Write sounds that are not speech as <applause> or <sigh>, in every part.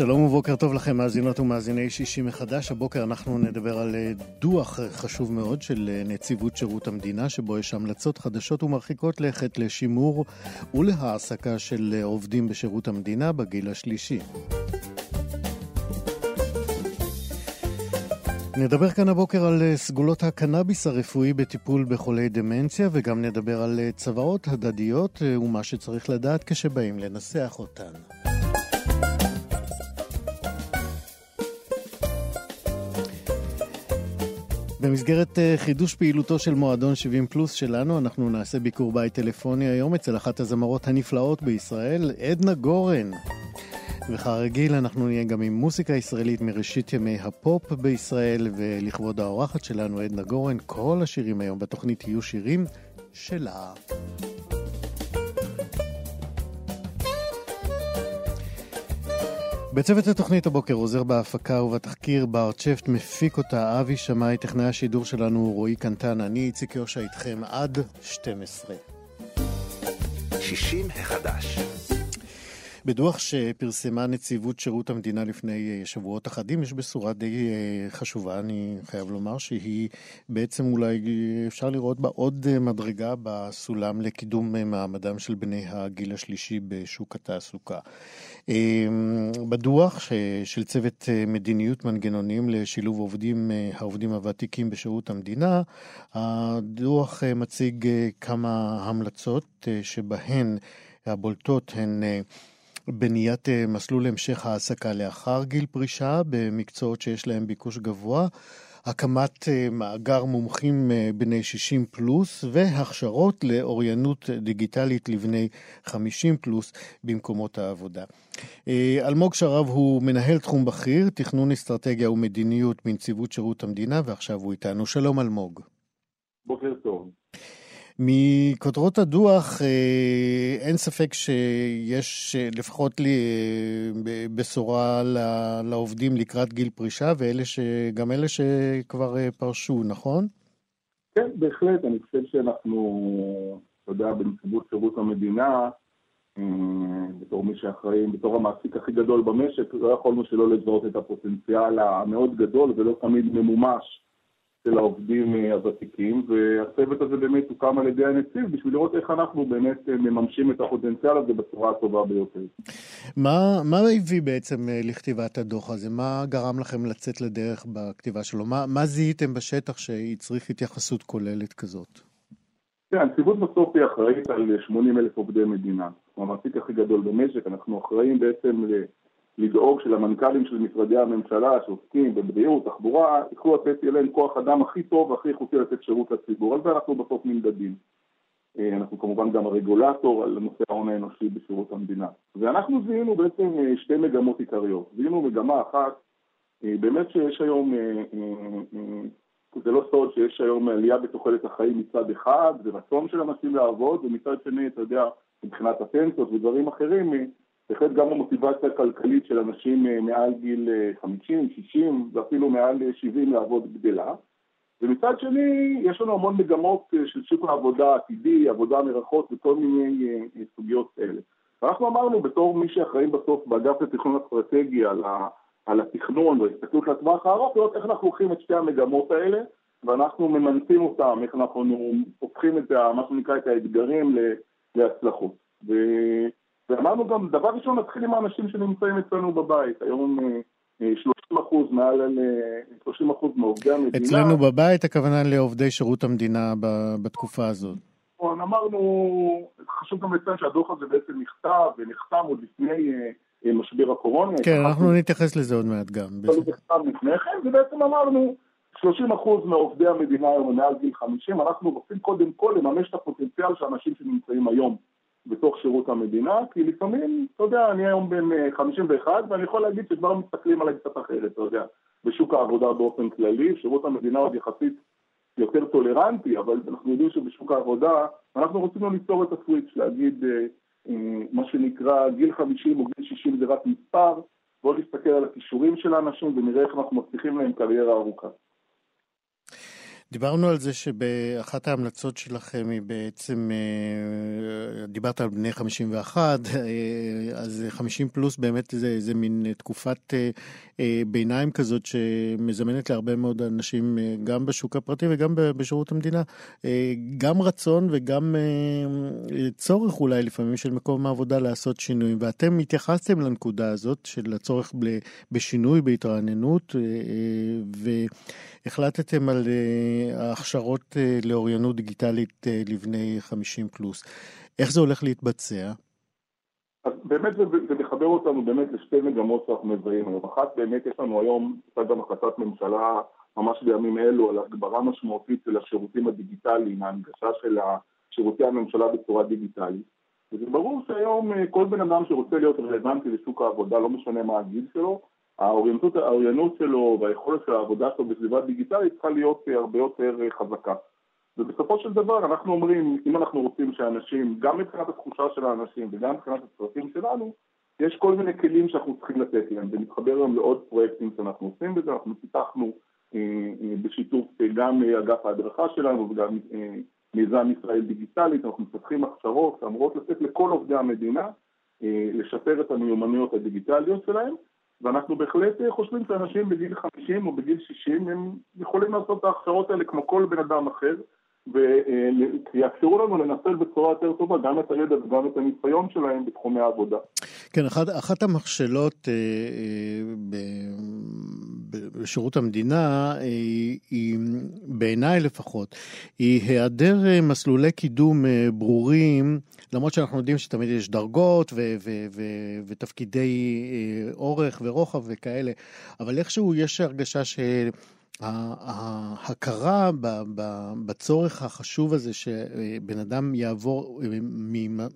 שלום ובוקר טוב לכם, מאזינות ומאזיני שישי מחדש. הבוקר אנחנו נדבר על אה, דוח חשוב מאוד של אה, נציבות שירות המדינה, שבו יש המלצות חדשות ומרחיקות לכת לשימור ולהעסקה של אה, עובדים בשירות המדינה בגיל השלישי. נדבר כאן הבוקר על סגולות הקנאביס הרפואי בטיפול בחולי דמנציה וגם נדבר על צוואות הדדיות ומה שצריך לדעת כשבאים לנסח אותן. במסגרת אה, חידוש פעילותו של מועדון 70 פלוס שלנו, אנחנו נעשה ביקור בית טלפוני היום אצל אחת הזמרות הנפלאות בישראל, עדנה גורן. וכרגיל אנחנו נהיה גם עם מוסיקה ישראלית מראשית ימי הפופ בישראל, ולכבוד האורחת שלנו, עדנה גורן, כל השירים היום בתוכנית יהיו שירים שלה. בצוות התוכנית הבוקר עוזר בהפקה ובתחקיר בר צ'פט מפיק אותה. אבי שמאי, טכנאי השידור שלנו רועי קנטן, אני איציק יושע איתכם עד 12. 60 החדש בדוח שפרסמה נציבות שירות המדינה לפני אה, שבועות אחדים, יש בשורה די אה, חשובה, אני חייב לומר, שהיא בעצם אולי אה, אפשר לראות בה עוד מדרגה בסולם לקידום מעמדם של בני הגיל השלישי בשוק התעסוקה. בדוח של צוות מדיניות מנגנונים לשילוב עובדים, העובדים הוותיקים בשירות המדינה, הדוח מציג כמה המלצות שבהן הבולטות הן בניית אה, מסלול המשך העסקה לאחר גיל פרישה במקצועות שיש להם ביקוש גבוה, הקמת אה, מאגר מומחים אה, בני 60 פלוס והכשרות לאוריינות דיגיטלית לבני 50 פלוס במקומות העבודה. אלמוג שרב הוא מנהל תחום בכיר, תכנון אסטרטגיה ומדיניות בנציבות שירות המדינה ועכשיו הוא איתנו. שלום אלמוג. בוקר טוב. מכותרות הדוח אה, אין ספק שיש אה, לפחות לי אה, בשורה לעובדים לקראת גיל פרישה, שגם אלה שכבר פרשו, נכון? כן, בהחלט. אני חושב שאנחנו, אתה יודע, בנציבות שירות המדינה, בתור מי שאחראי, בתור המעסיק הכי גדול במשק, לא יכולנו שלא לזהות את הפוטנציאל המאוד גדול ולא תמיד ממומש של העובדים אה, הוותיקים, והצוות הזה באמת הוקם על ידי הנציב בשביל לראות איך אנחנו באמת אה, מממשים את הפוטנציאל הזה בצורה הטובה ביותר. מה, מה הביא בעצם אה, לכתיבת הדוח הזה? מה גרם לכם לצאת לדרך בכתיבה שלו? מה, מה זיהיתם בשטח שהצריך התייחסות כוללת כזאת? כן, הנציבות בסוף היא אחראית על 80 אלף עובדי מדינה. המעסיק הכי גדול במשק, אנחנו אחראים בעצם לדאוג שלמנכ"לים של משרדי הממשלה שעוסקים בבריאות, תחבורה, יוכלו לתת, להם כוח אדם הכי טוב והכי איכותי לתת שירות לציבור. על זה אנחנו בסוף נמדדים. אה, אנחנו כמובן גם הרגולטור על נושא ההון האנושי בשירות המדינה. ואנחנו זיהינו בעצם אה, שתי מגמות עיקריות. זיהינו מגמה אחת, אה, באמת שיש היום, זה לא סוד שיש היום עלייה בתוחלת החיים מצד אחד, ורצון של אנשים לעבוד, ומצד שני, אתה יודע, מבחינת הפנסיות ודברים אחרים, בהחלט גם המוטיבציה הכלכלית של אנשים אה, מעל גיל 50, אה, 60 ואפילו מעל 70 אה, לעבוד גדלה. ומצד שני, יש לנו המון מגמות של שוק העבודה העתידי, עבודה מרחוק וכל מיני סוגיות כאלה. ואנחנו אמרנו, בתור מי שאחראים בסוף באגף לתכנון אסטרטגי על, ה, על התכנון וההסתכלות לטווח הארוך, לראות איך אנחנו לוקחים את שתי המגמות האלה ואנחנו ממנפים אותם, איך אנחנו הופכים את, מה שנקרא, את האתגרים להצלחות. ו... ואמרנו גם, דבר ראשון, נתחיל עם האנשים שנמצאים אצלנו בבית. היום 30 אה, אחוז, מעל 30 אה, אחוז מעובדי המדינה. אצלנו בבית, הכוונה לעובדי שירות המדינה בתקופה הזאת. נכון, אמרנו, חשוב גם לציין שהדוח הזה בעצם נכתב ונחתם עוד לפני אה, משבר הקורונה. כן, אנחנו נתייחס לזה עוד מעט גם. זה נכתב לפני כן, ובעצם אמרנו, 30 אחוז מעובדי המדינה היום מעל גיל 50, אנחנו רוצים קודם כל לממש את הפוטנציאל של האנשים שנמצאים היום בתוך שירות המדינה, כי לפעמים, אתה יודע, אני היום בן 51 אה, ואני יכול להגיד שכבר מסתכלים עליי קצת אחרת, אתה יודע, בשוק העבודה באופן כללי, שירות המדינה עוד יחסית יותר טולרנטי, אבל אנחנו יודעים שבשוק העבודה אנחנו רצינו ליצור את הסוויץ', להגיד מה שנקרא גיל 50 או גיל 60 זה רק מספר, בואו נסתכל על הכישורים של האנשים ונראה איך אנחנו מבטיחים להם קריירה ארוכה. דיברנו על זה שבאחת ההמלצות שלכם היא בעצם, אה, דיברת על בני 51, אה, אז 50 פלוס באמת זה, זה מין תקופת אה, ביניים כזאת שמזמנת להרבה מאוד אנשים, גם בשוק הפרטי וגם בשירות המדינה, גם רצון וגם צורך אולי לפעמים של מקום העבודה לעשות שינויים. ואתם התייחסתם לנקודה הזאת של הצורך בשינוי, בהתרעננות, והחלטתם על... ההכשרות אה, לאוריינות דיגיטלית אה, לבני 50 פלוס. איך זה הולך להתבצע? אז באמת זה, זה מחבר אותנו באמת לשתי מגמות שאנחנו מזהים היום. אחת באמת יש לנו היום, הייתה גם החלטת ממשלה ממש בימים אלו על הגברה משמעותית של השירותים הדיגיטליים, ההנגשה של שירותי הממשלה בצורה דיגיטלית. וזה ברור שהיום אה, כל בן אדם שרוצה להיות רלוונטי לשוק העבודה, לא משנה מה הגיל שלו, האוריינות, האוריינות שלו והיכולת של העבודה שלו בסביבה דיגיטלית צריכה להיות אה, הרבה יותר אה, חזקה. ובסופו של דבר אנחנו אומרים, אם אנחנו רוצים שאנשים, גם מבחינת התחושה של האנשים וגם מבחינת הצרכים שלנו, יש כל מיני כלים שאנחנו צריכים לתת להם, ונתחבר היום לעוד פרויקטים שאנחנו עושים בזה, אנחנו פיתחנו אה, בשיתוף גם אגף ההדרכה שלנו וגם מיזם ישראל דיגיטלית, אנחנו מפתחים הכשרות שאמורות לתת לכל עובדי המדינה לשפר את המיומנויות הדיגיטליות שלהם, ואנחנו בהחלט חושבים שאנשים בגיל 50 או בגיל 60 הם יכולים לעשות את ההכשרות האלה כמו כל בן אדם אחר ויאפשרו לנו לנצל בצורה יותר טובה גם את הידע וגם את הניסיון שלהם בתחומי העבודה. כן, אחת, אחת המכשלות אה, אה, בשירות המדינה אה, היא, בעיניי לפחות, היא היעדר אה, מסלולי קידום אה, ברורים, למרות שאנחנו יודעים שתמיד יש דרגות ו, ו, ו, ותפקידי אה, אורך ורוחב וכאלה, אבל איכשהו יש הרגשה ש... ההכרה בצורך החשוב הזה שבן אדם יעבור אה,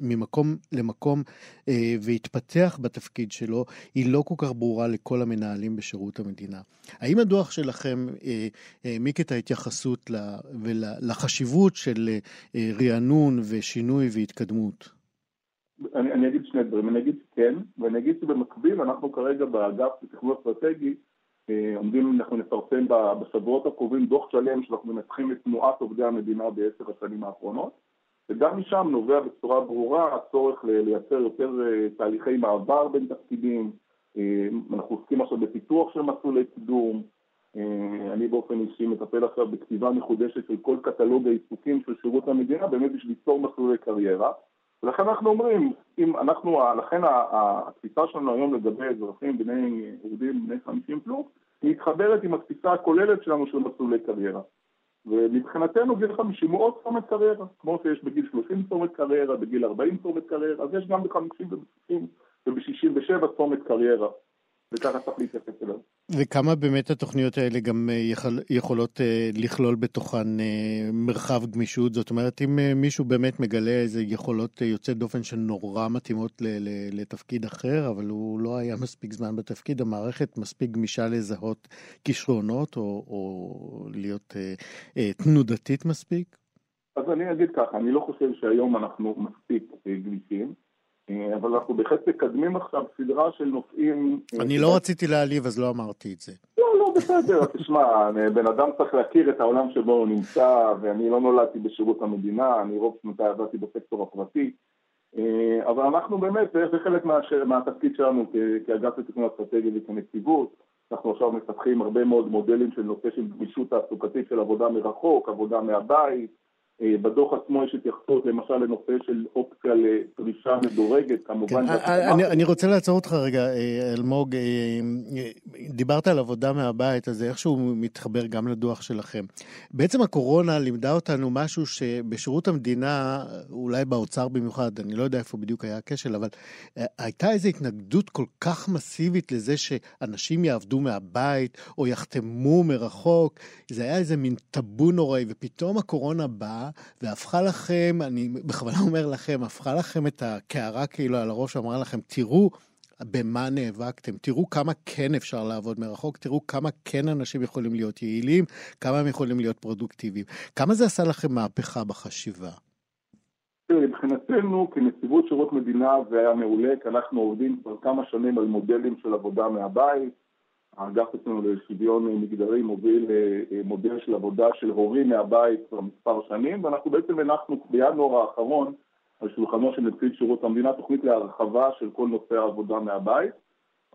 ממקום למקום אה, ויתפתח בתפקיד שלו, היא לא כל כך ברורה לכל המנהלים בשירות המדינה. האם הדוח שלכם אה, העמיק את ההתייחסות לחשיבות של רענון ושינוי והתקדמות? אני, אני אגיד שני דברים, אני אגיד כן, ואני אגיד שבמקביל אנחנו כרגע באגף לתכנון אסטרטגי עומדים, אנחנו נפרסם בשבועות הקרובים דוח שלם שאנחנו מנתחים את תנועת עובדי המדינה בעשר השנים האחרונות. וגם משם נובע בצורה ברורה הצורך לייצר יותר אה, תהליכי מעבר בין תפקידים, אה, אנחנו עוסקים עכשיו בפיתוח של מסלולי קידום, אני באופן אישי מטפל עכשיו בכתיבה מחודשת של כל קטלוג העיסוקים של שירות המדינה באמת בשביל ליצור מסלולי קריירה ולכן אנחנו אומרים, אם אנחנו, לכן התפיסה שלנו היום לגבי אזרחים בני יהודים בני 50 פלוס, היא מתחברת עם התפיסה הכוללת שלנו של מסלולי קריירה. ומבחינתנו גיל 50 הוא עוד צומת קריירה, כמו שיש בגיל 30 צומת קריירה, בגיל 40 צומת קריירה, אז יש גם ב-50 וב-60 וב-67 צומת קריירה. וככה צריך להתייחס אליו. וכמה באמת התוכניות האלה גם אה, יכול, יכולות אה, לכלול בתוכן אה, מרחב גמישות? זאת אומרת, אם מישהו באמת מגלה איזה יכולות יוצא דופן שנורא מתאימות לתפקיד אחר, אבל הוא לא היה מספיק זמן בתפקיד, המערכת מספיק גמישה לזהות כישרונות או, או להיות תנודתית מספיק? אז אני אגיד ככה, אני לא חושב שהיום אנחנו מספיק גמישים. אה, אבל אנחנו בהחלט מקדמים עכשיו סדרה של נושאים... אה, אני לא רציתי להעליב, אז לא אמרתי את זה. לא, לא, בסדר, <laughs> תשמע, בן אדם צריך להכיר את העולם שבו הוא נמצא, ואני לא נולדתי בשירות המדינה, אני רוב שנותיי עבדתי בסקטור הפרטי, אה, אבל אנחנו באמת, זה חלק מהתפקיד שלנו כאגף לתכנון אסטרטגי וכנציבות, אנחנו עכשיו מפתחים הרבה מאוד מודלים של נושא של גמישות תעסוקתית של עבודה מרחוק, עבודה מהבית, בדוח עצמו יש התייחסות למשל לנושא של אופציה לפרישה מדורגת, כמובן... כן, אני, אני רוצה לעצור אותך רגע, אה, אלמוג, אה, דיברת על עבודה מהבית, אז איכשהו מתחבר גם לדוח שלכם. בעצם הקורונה לימדה אותנו משהו שבשירות המדינה, אולי באוצר במיוחד, אני לא יודע איפה בדיוק היה הכשל, אבל הייתה איזו התנגדות כל כך מסיבית לזה שאנשים יעבדו מהבית או יחתמו מרחוק, זה היה איזה מין טאבו נוראי, ופתאום הקורונה באה. והפכה לכם, אני בכוונה אומר לכם, הפכה לכם את הקערה כאילו על הראש, אמרה לכם, תראו במה נאבקתם, תראו כמה כן אפשר לעבוד מרחוק, תראו כמה כן אנשים יכולים להיות יעילים, כמה הם יכולים להיות פרודוקטיביים. כמה זה עשה לכם מהפכה בחשיבה? מבחינתנו כנציבות שירות מדינה זה היה מעולה, כי אנחנו עובדים כבר כמה שנים על מודלים של עבודה מהבית. האגף אצלנו לשוויון מגדרי מוביל אה, מודל של עבודה של הורים מהבית כבר מספר שנים, ואנחנו בעצם הנחנו בינואר האחרון על שולחנו של נציב שירות המדינה תוכנית להרחבה של כל נושא העבודה מהבית.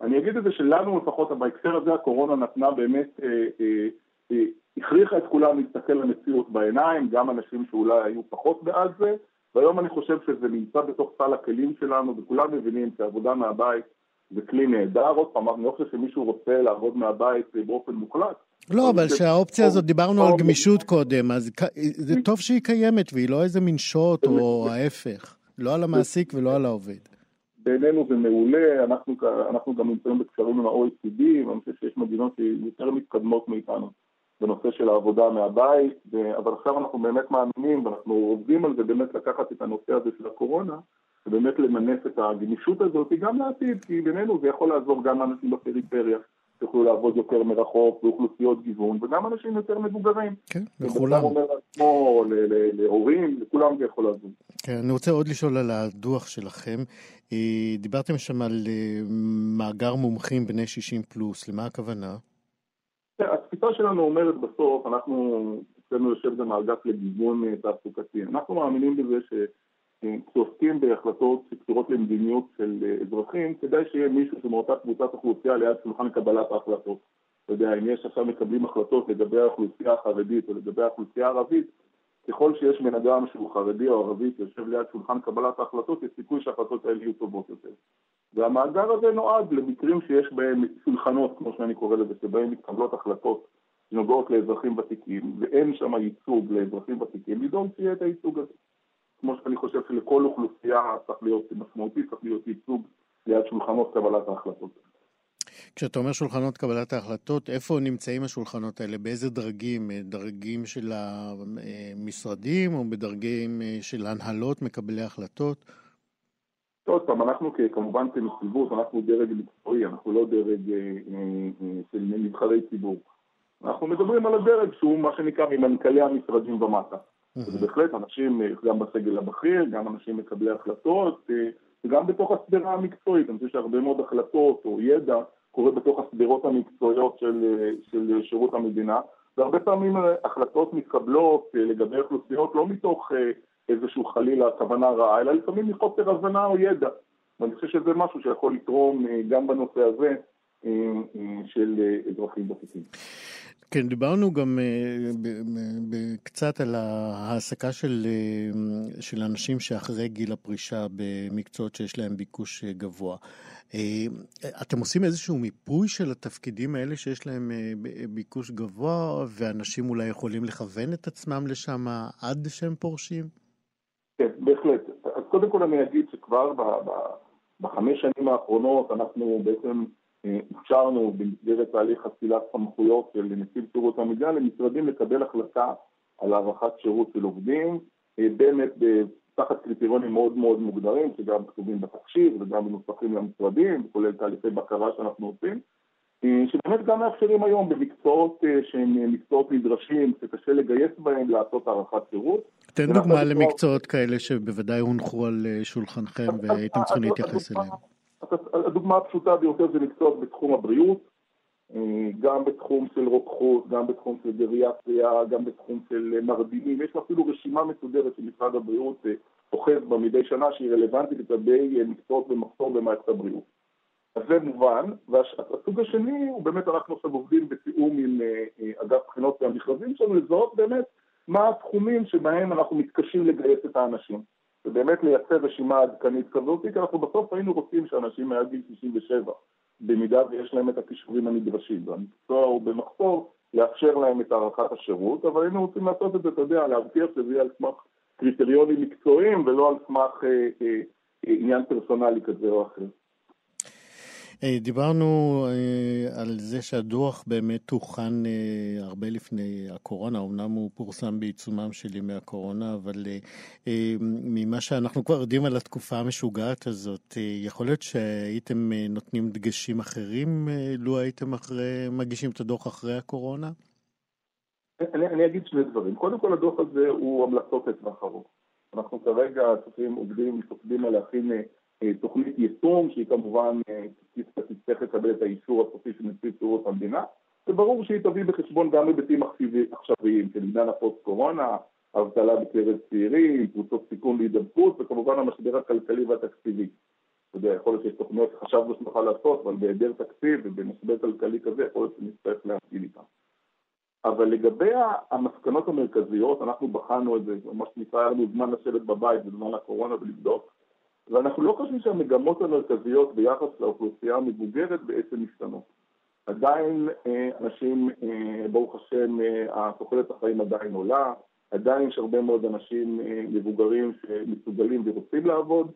אני אגיד את זה שלנו לפחות, בהקשר הזה הקורונה נתנה באמת, אה, אה, אה, הכריחה את כולם להסתכל למציאות בעיניים, גם אנשים שאולי היו פחות בעד זה, והיום אני חושב שזה נמצא בתוך סל הכלים שלנו, וכולם מבינים שעבודה מהבית זה כלי נהדר. עוד פעם, אני לא חושב שמישהו רוצה לעבוד מהבית באופן מוחלט. לא, אבל שהאופציה הזאת, דיברנו על גמישות קודם, אז זה טוב שהיא קיימת, והיא לא איזה מין שוט או ההפך. לא על המעסיק ולא על העובד. בעינינו זה מעולה, אנחנו, אנחנו גם נמצאים בקשרים עם ה-OECD, ואני חושב שיש מדינות שיותר מתקדמות מאיתנו בנושא של העבודה מהבית, אבל עכשיו אנחנו באמת מאמינים, ואנחנו עובדים על זה באמת לקחת את הנושא הזה של הקורונה, ובאמת למנף את הגמישות הזאת גם לעתיד, כי בינינו זה יכול לעזור גם לאנשים בפריפריה. שיוכלו לעבוד יותר מרחוק, באוכלוסיות גיוון, וגם אנשים יותר מבוגרים. כן, לכולם. אומר לעצמו, להורים, לכולם זה יכול לעזור. כן, אני רוצה עוד לשאול על הדוח שלכם. אה, דיברתם שם על אה, מאגר מומחים בני 60 פלוס, למה הכוונה? התפיסה שלנו אומרת בסוף, אנחנו, אצלנו יושב גם האגף לגיוון אה, תעסוקתי, אנחנו מאמינים בזה ש... כשעוסקים בהחלטות שקשורות למדיניות של אה, אזרחים, כדאי שיהיה מישהו שמאותה קבוצת אוכלוסייה ליד שולחן קבלת ההחלטות. אתה יודע, אם יש עכשיו מקבלים החלטות לגבי האוכלוסייה החרדית או לגבי האוכלוסייה הערבית, ככל שיש בן אדם שהוא חרדי או ערבי שיושב ליד שולחן קבלת ההחלטות, יש סיכוי שההחלטות האלה יהיו טובות יותר. והמאגר הזה נועד למקרים שיש בהם שולחנות, כמו שאני קורא לזה, שבהם מתקבלות החלטות שנוגעות לאזרחים ותיקים, ואין שם ייצוג לאזרחים ותיקים, לדאוג שיהיה את הייצוג הזה. כמו שאני חושב שלכל אוכלוסייה צריך להיות משמעותי, צריך להיות ייצוג ליד שולחנות קבלת ההחלטות. כשאתה אומר שולחנות קבלת ההחלטות, איפה נמצאים השולחנות האלה? באיזה דרגים? דרגים של המשרדים או בדרגים של הנהלות מקבלי החלטות? עוד פעם, אנחנו כמובן כנציבות, אנחנו דרג מקצועי, אנחנו לא דרג אה, אה, של נבחרי ציבור. אנחנו מדברים על הדרג שהוא מה שנקרא ממנכ"לי המשרדים ומטה. זה בהחלט אנשים, גם בסגל הבכיר, גם אנשים מקבלי החלטות, אה, וגם בתוך השדרה המקצועית. אני חושב שהרבה מאוד החלטות או ידע קורה בתוך השדרות המקצועיות של, אה, של שירות המדינה, והרבה פעמים אה, החלטות מתקבלות לגבי אוכלוסיות לא מתוך איזשהו חלילה כוונה רעה, אלא לפעמים מחוסר הבנה או ידע. ואני חושב שזה משהו שיכול לתרום גם בנושא הזה של אזרחים ותיקים. כן, דיברנו גם אה, קצת על ההעסקה של, אה, של אנשים שאחרי גיל הפרישה במקצועות שיש להם ביקוש אה, גבוה. אתם עושים איזשהו מיפוי של התפקידים האלה שיש להם ביקוש גבוה, ואנשים אולי יכולים לכוון את עצמם לשם עד שהם פורשים? כן, בהחלט. אז קודם כל אני אגיד שכבר בחמש שנים האחרונות אנחנו בעצם אפשרנו במסגרת תהליך אצילת סמכויות של נציב שירות המדינה למשרדים לקבל החלטה על הארכת שירות של עובדים, אה, באמת תחת קריטריונים מאוד מאוד מוגדרים, שגם כתובים בתחשיב וגם מנוסחים למשרדים, כולל תהליכי בקרה שאנחנו עושים, אה, שבאמת גם מאפשרים היום במקצועות אה, שהם מקצועות נדרשים, שקשה לגייס בהם לעשות הארכת שירות. תן דוגמה למקצועות כאלה שבוודאי הונחו על שולחנכם והייתם צריכים להתייחס אליהם. הדוגמה הפשוטה ביותר זה מקצועות בתחום הבריאות, אה, גם בתחום של רוקחות, גם בתחום של גריאטריה, גם בתחום של מרדימים, יש אפילו רשימה מסודרת שמשרד הבריאות אה, אוחז בה מדי שנה שהיא רלוונטית לגבי אה, מקצועות במחסור במערכת הבריאות. אז זה מובן, והסוג השני הוא באמת אנחנו עכשיו עובדים בתיאום עם אגף בחינות והמכרזים שלנו לזהות באמת מה התחומים שבהם אנחנו מתקשים לגייס את האנשים. ובאמת לייצר רשימה עדכנית כזאת, כי אנחנו בסוף היינו רוצים שאנשים מעל גיל 67, במידה ויש להם את הכישורים הנדרשים, והמקצוע הוא במחסור, לאפשר להם את הארכת השירות, אבל היינו רוצים לעשות את זה, אתה יודע, להבטיח שזה יהיה על סמך קריטריונים מקצועיים ולא על סמך אה, אה, אה, עניין פרסונלי כזה או אחר. אה, דיברנו אה, על זה שהדוח באמת הוכן אה, הרבה לפני הקורונה, אמנם הוא פורסם בעיצומם של ימי הקורונה, אבל ממה שאנחנו כבר יודעים על התקופה המשוגעת הזאת, יכול להיות שהייתם נותנים דגשים אחרים לו הייתם אחרי, מגישים את הדוח אחרי הקורונה? אני, אני אגיד שני דברים. קודם כל, הדוח הזה הוא המלצות לטווח ארוך. אנחנו כרגע צריכים, עובדים, עובדים על להכין תוכנית יישום, שהיא כמובן תצטרך לקבל את האישור הסופי של נציב שירות המדינה, וברור שהיא תביא בחשבון גם היבטים עכשוויים, של עניין הפוסט-קורונה, אבטלה בקרב צעירים, קבוצות סיכון להידבקות, וכמובן המשבר הכלכלי והתקציבי. אתה יודע, יכול להיות שיש תוכניות שחשבנו שנוכל לעשות, אבל בהיעדר תקציב ובמשבר כלכלי כזה, יכול להיות שנצטרך להפעיל איתן. אבל לגבי המסקנות המרכזיות, אנחנו בחנו את זה, מה שנקרא, היה לנו זמן לשבת בבית בזמן הקורונה ולבדוק, ואנחנו לא חושבים שהמגמות המרכזיות ביחס לאוכלוסייה המבוגרת בעצם משתנות. עדיין אה, אנשים, אה, ברוך השם, אה, תוחלת החיים עדיין עולה, עדיין יש הרבה מאוד אנשים מבוגרים שמסוגלים ורוצים לעבוד,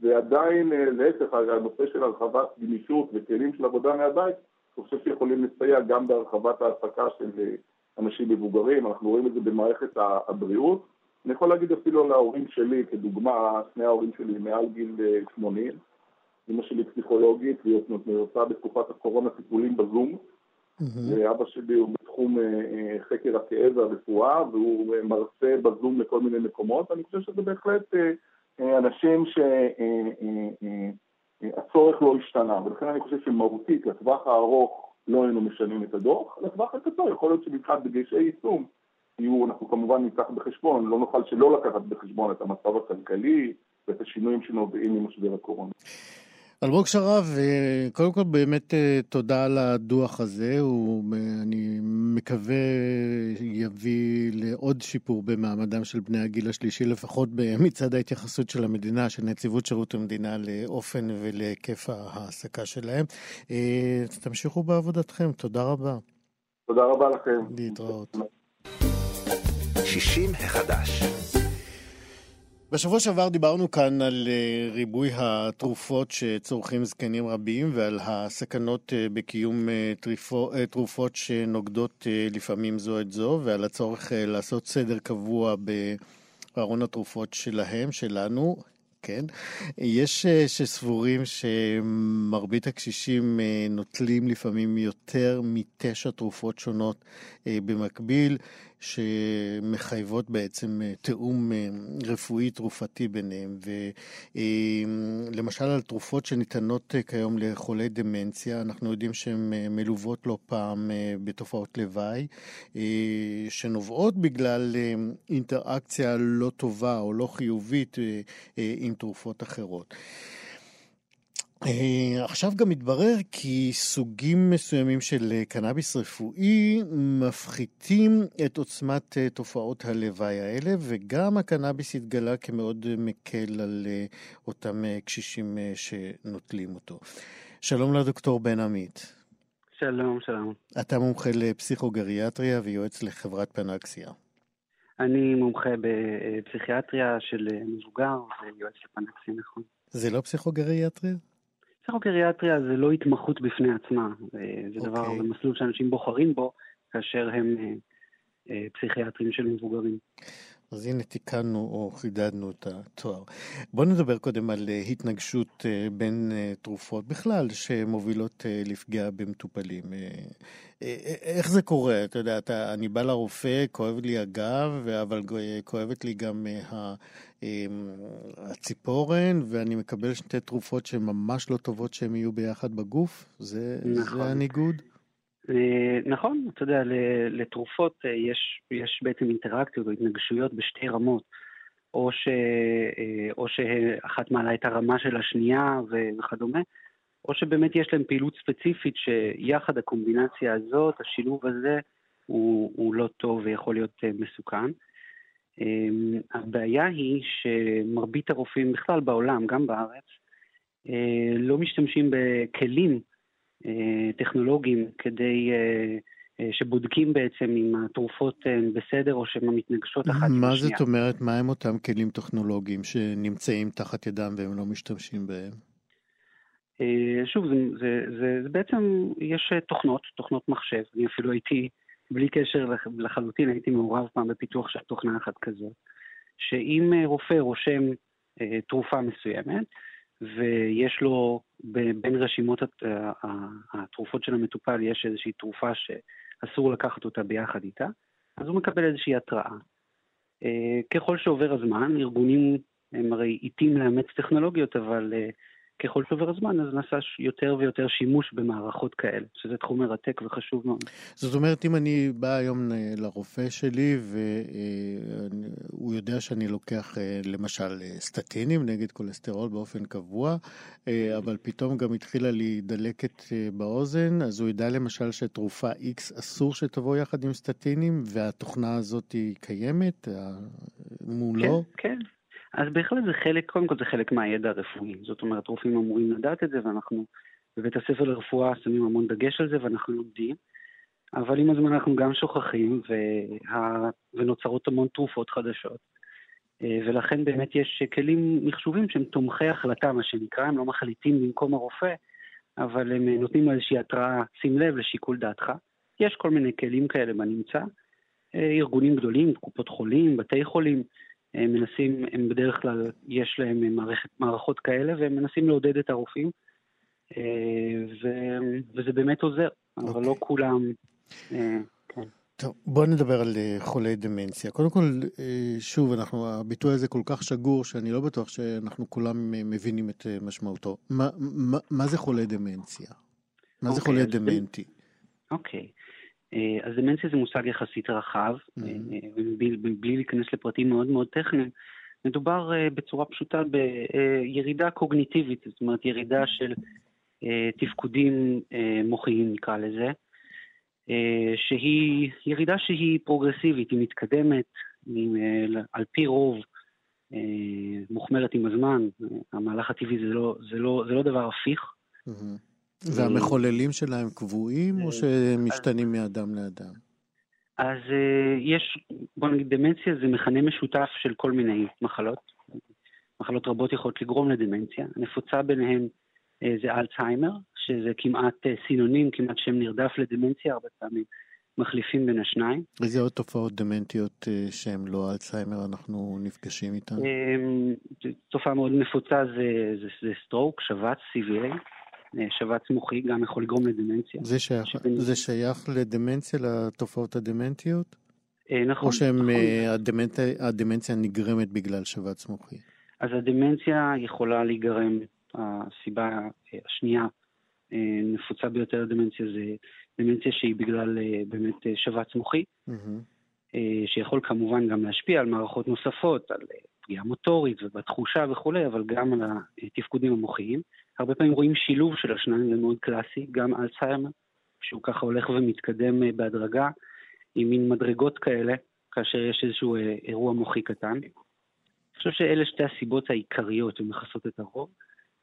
ועדיין להפך, הנושא של הרחבת גמישות וכלים של עבודה מהבית, אני חושב שיכולים לסייע גם בהרחבת העסקה של אנשים מבוגרים, אנחנו רואים את זה במערכת הבריאות. אני יכול להגיד אפילו על ההורים שלי, כדוגמה, שני ההורים שלי מעל גיל 80, אמא שלי פסיכולוגית, והיא עושה בתקופת הקורונה טיפולים בזום. ואבא שלי הוא בתחום אה, אה, חקר הכאב והרפואה, והוא אה, מרצה בזום לכל מיני מקומות. אני חושב שזה בהחלט אנשים שהצורך לא השתנה, ולכן אני חושב שמהותית, לטווח הארוך לא היינו משנים את הדוח, לטווח הקצר יכול להיות שמבחינת דגשי יישום יהיו, אנחנו כמובן ניקח בחשבון, לא נוכל שלא לקחת בחשבון את המצב הכלכלי ואת השינויים שנובעים ממשבר הקורונה. אלמוג שרב, אה, קודם כל באמת אה, תודה על הדוח הזה, הוא, אני מקווה יביא לעוד שיפור במעמדם של בני הגיל השלישי, לפחות <laughs> מצד ההתייחסות של המדינה, של נציבות שירות המדינה, לאופן ולהיקף ההעסקה שלהם. אה, תמשיכו בעבודתכם, תודה רבה. תודה רבה לכם. להתראות. 60 החדש בשבוע שעבר דיברנו כאן על אה, ריבוי התרופות שצורכים זקנים רבים ועל הסכנות אה, בקיום אה, תרופות שנוגדות לפעמים זו את זו ועל הצורך לעשות סדר קבוע בארון התרופות שלהם, שלנו. כן? יש שסבורים שמרבית הקשישים נוטלים לפעמים יותר מתשע תרופות שונות במקביל. שמחייבות בעצם אה, תיאום אה, רפואי תרופתי ביניהם. ולמשל על תרופות שניתנות אה, כיום לחולי דמנציה, אנחנו יודעים שהן מלוות לא פעם בתופעות לוואי, שנובעות בגלל אינטראקציה לא טובה או לא חיובית עם תרופות אחרות. אה, עכשיו גם מתברר כי סוגים מסוימים של אה, קנאביס רפואי מפחיתים את עוצמת אה, תופעות הלוואי האלה, וגם הקנאביס התגלה כמאוד מקל על אותם קשישים שנוטלים אותו. שלום לדוקטור בן עמית. שלום, שלום. אתה מומחה לפסיכוגריאטריה ויועץ לחברת פנקסיה. אני מומחה בפסיכיאטריה של מבוגר ויועץ לפנקסיה, נכון. זה לא פסיכוגריאטריה? פסיכוקריאטריה זה לא התמחות בפני עצמה, זה דבר, okay. זה מסלול שאנשים בוחרים בו כאשר הם אה, אה, פסיכיאטרים של מבוגרים. אז הנה תיקנו או חידדנו את התואר. בואו נדבר קודם על אה, התנגשות בין תרופות בכלל שמובילות לפגיעה במטופלים. איך זה קורה? אתה יודע, אתה, אני בא לרופא, כואב לי הגב, אבל כואבת לי גם הציפורן, ואני מקבל שתי תרופות שהן ממש לא טובות שהן יהיו ביחד בגוף? זה, נכון. זה הניגוד? אה, נכון, אתה יודע, לתרופות אה, יש, יש בעצם אינטראקציות או התנגשויות בשתי רמות. או, ש, אה, או שאחת מעלה את הרמה של השנייה וכדומה, או שבאמת יש להם פעילות ספציפית שיחד הקומבינציה הזאת, השילוב הזה, הוא, הוא לא טוב ויכול להיות מסוכן. אמ, הבעיה היא שמרבית הרופאים בכלל בעולם, גם בארץ, לא משתמשים בכלים טכנולוגיים כדי אה, שבודקים בעצם אם התרופות הן בסדר או שהן מתנגשות אחת עם השנייה. מה זאת אומרת? מה הם אותם כלים טכנולוגיים שנמצאים תחת ידם והם לא משתמשים בהם? שוב, זה, זה, זה, זה בעצם, יש תוכנות, תוכנות מחשב. אני אפילו הייתי בלי קשר לחלוטין, הייתי מעורב פעם בפיתוח של תוכנה אחת כזאת, שאם אה, רופא רושם אה, תרופה מסוימת, ויש לו בין רשימות התרופות של המטופל, יש איזושהי תרופה שאסור לקחת אותה ביחד איתה, אז הוא מקבל איזושהי התראה. ככל שעובר הזמן, ארגונים הם הרי איטים לאמץ טכנולוגיות, אבל ככל שעובר הזמן, אז נעשה יותר ויותר שימוש במערכות כאלה, שזה תחום מרתק וחשוב מאוד. זאת אומרת, אם אני בא היום לרופא שלי והוא יודע שאני לוקח למשל סטטינים נגד כולסטרול באופן קבוע, אבל פתאום גם התחילה לי דלקת באוזן, אז הוא ידע למשל שתרופה X אסור שתבוא יחד עם סטטינים, והתוכנה הזאת היא קיימת מולו? כן, כן. אז בהחלט זה חלק, קודם כל זה חלק מהידע הרפואי. זאת אומרת, רופאים אמורים לדעת את זה, ואנחנו בבית הספר לרפואה שמים המון דגש על זה, ואנחנו לומדים. אבל עם הזמן אנחנו גם שוכחים, וה... ונוצרות המון תרופות חדשות. אה, ולכן באמת יש כלים מחשובים שהם תומכי החלטה, מה שנקרא, הם לא מחליטים במקום הרופא, אבל הם נותנים איזושהי התראה, שים לב לשיקול דעתך. יש כל מיני כלים כאלה בנמצא. אה, ארגונים גדולים, קופות חולים, בתי חולים, הם מנסים, הם בדרך כלל, יש להם מערכת, מערכות כאלה, והם מנסים לעודד את הרופאים, אה, ו, וזה באמת עוזר, okay. אבל לא אוקיי. כולם... אה, כן. טוב, בוא נדבר על אה, חולי דמנציה. קודם כל, שוב, אנחנו, הביטוי הזה כל כך שגור, שאני לא בטוח שאנחנו כולם מבינים את משמעותו. מה, מה, מה זה חולי דמנציה? מה okay, זה אוקיי, חולה דמנטי? אוקיי. Okay. אה, אז דמנציה זה מושג יחסית רחב, mm-hmm. ובלי להיכנס לפרטים מאוד מאוד טכניים, מדובר אה, בצורה פשוטה בירידה קוגניטיבית, זאת אומרת ירידה של תפקודים מוחיים נקרא לזה, שהיא ירידה שהיא פרוגרסיבית, היא מתקדמת, היא על פי רוב מוחמרת עם הזמן, המהלך הטבעי זה לא, זה לא, זה לא דבר הפיך. Mm-hmm. והמחוללים שלהם קבועים, או שהם משתנים מאדם לאדם? אז אה, יש, בוא נגיד, דמנציה זה מכנה משותף של כל מיני מחלות. מחלות רבות יכולות לגרום לדמנציה. הנפוצה ביניהן אה, זה אלצהיימר, שזה כמעט אה, סינונים, כמעט שם נרדף לדמנציה, הרבה פעמים מחליפים בין השניים. איזה עוד תופעות דמנטיות שהן לא אלצהיימר אנחנו נפגשים איתן? תופעה מאוד נפוצה זה, זה, זה סטרוק, שבץ, CVA. אה, שבץ מוחי גם יכול לגרום לדמנציה. זה שייך, שבין... זה שייך לדמנציה, לתופעות הדמנטיות? אה, נכון. או שהדמנציה נכון. נגרמת בגלל שבץ מוחי? אז הדמנציה יכולה להיגרם, הסיבה השנייה נפוצה ביותר לדמנציה זה דמנציה שהיא בגלל באמת שבץ מוחי, mm-hmm. שיכול כמובן גם להשפיע על מערכות נוספות, על פגיעה מוטורית ובתחושה וכולי, אבל גם על התפקודים המוחיים. הרבה פעמים רואים שילוב של השניים, זה מאוד קלאסי, גם אלצהיימר, שהוא ככה הולך ומתקדם אה, בהדרגה, עם מין מדרגות כאלה, כאשר יש איזשהו אה, אירוע מוחי קטן. אני חושב שאלה שתי הסיבות העיקריות שמכסות את הרוב.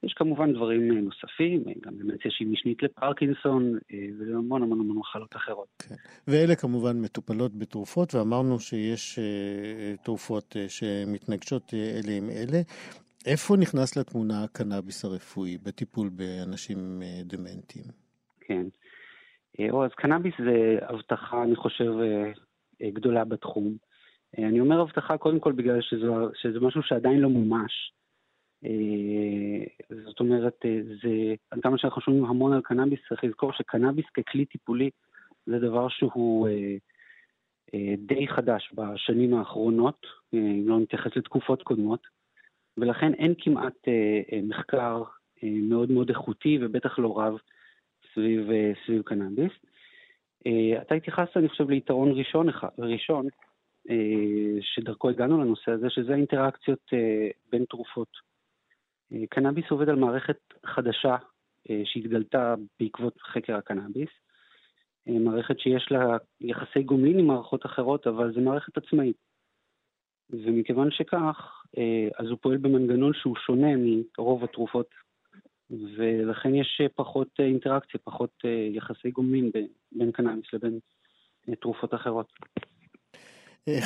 יש כמובן דברים אה, נוספים, גם דמנציה שהיא משנית לפרקינסון, והמון המון המון מחלות אחרות. כן. ואלה כמובן מטופלות בתרופות, ואמרנו שיש תרופות שמתנגשות אלה עם אלה. איפה נכנס לתמונה הקנאביס הרפואי בטיפול באנשים אה, דמנטיים? כן. או, אה, אז קנאביס זה הבטחה, אני חושב, אה, גדולה בתחום. אני אומר הבטחה קודם כל בגלל שזה, שזה משהו שעדיין לא מומש. זאת אומרת, זה, עד כמה שאנחנו שומעים המון על קנאביס, צריך לזכור שקנאביס ככלי טיפולי זה דבר שהוא די חדש בשנים האחרונות, אם לא נתייחס לתקופות קודמות. ולכן אין כמעט אה, אה, מחקר אה, מאוד מאוד איכותי ובטח לא רב סביב, סביב קנאביס. אתה התייחסת, אני חושב, ליתרון ראשון, ראשון שדרכו הגענו לנושא הזה, שזה האינטראקציות בין תרופות. קנאביס עובד על מערכת חדשה שהתגלתה בעקבות חקר הקנאביס. מערכת שיש לה יחסי גומלין עם מערכות אחרות, אבל זו מערכת עצמאית. ומכיוון שכך, אה, אז הוא פועל במנגנון שהוא שונה מרוב התרופות, ולכן יש פחות אה, אינטראקציה, פחות אה, יחסי גומלין בין קנאביס לבין תרופות אחרות. איך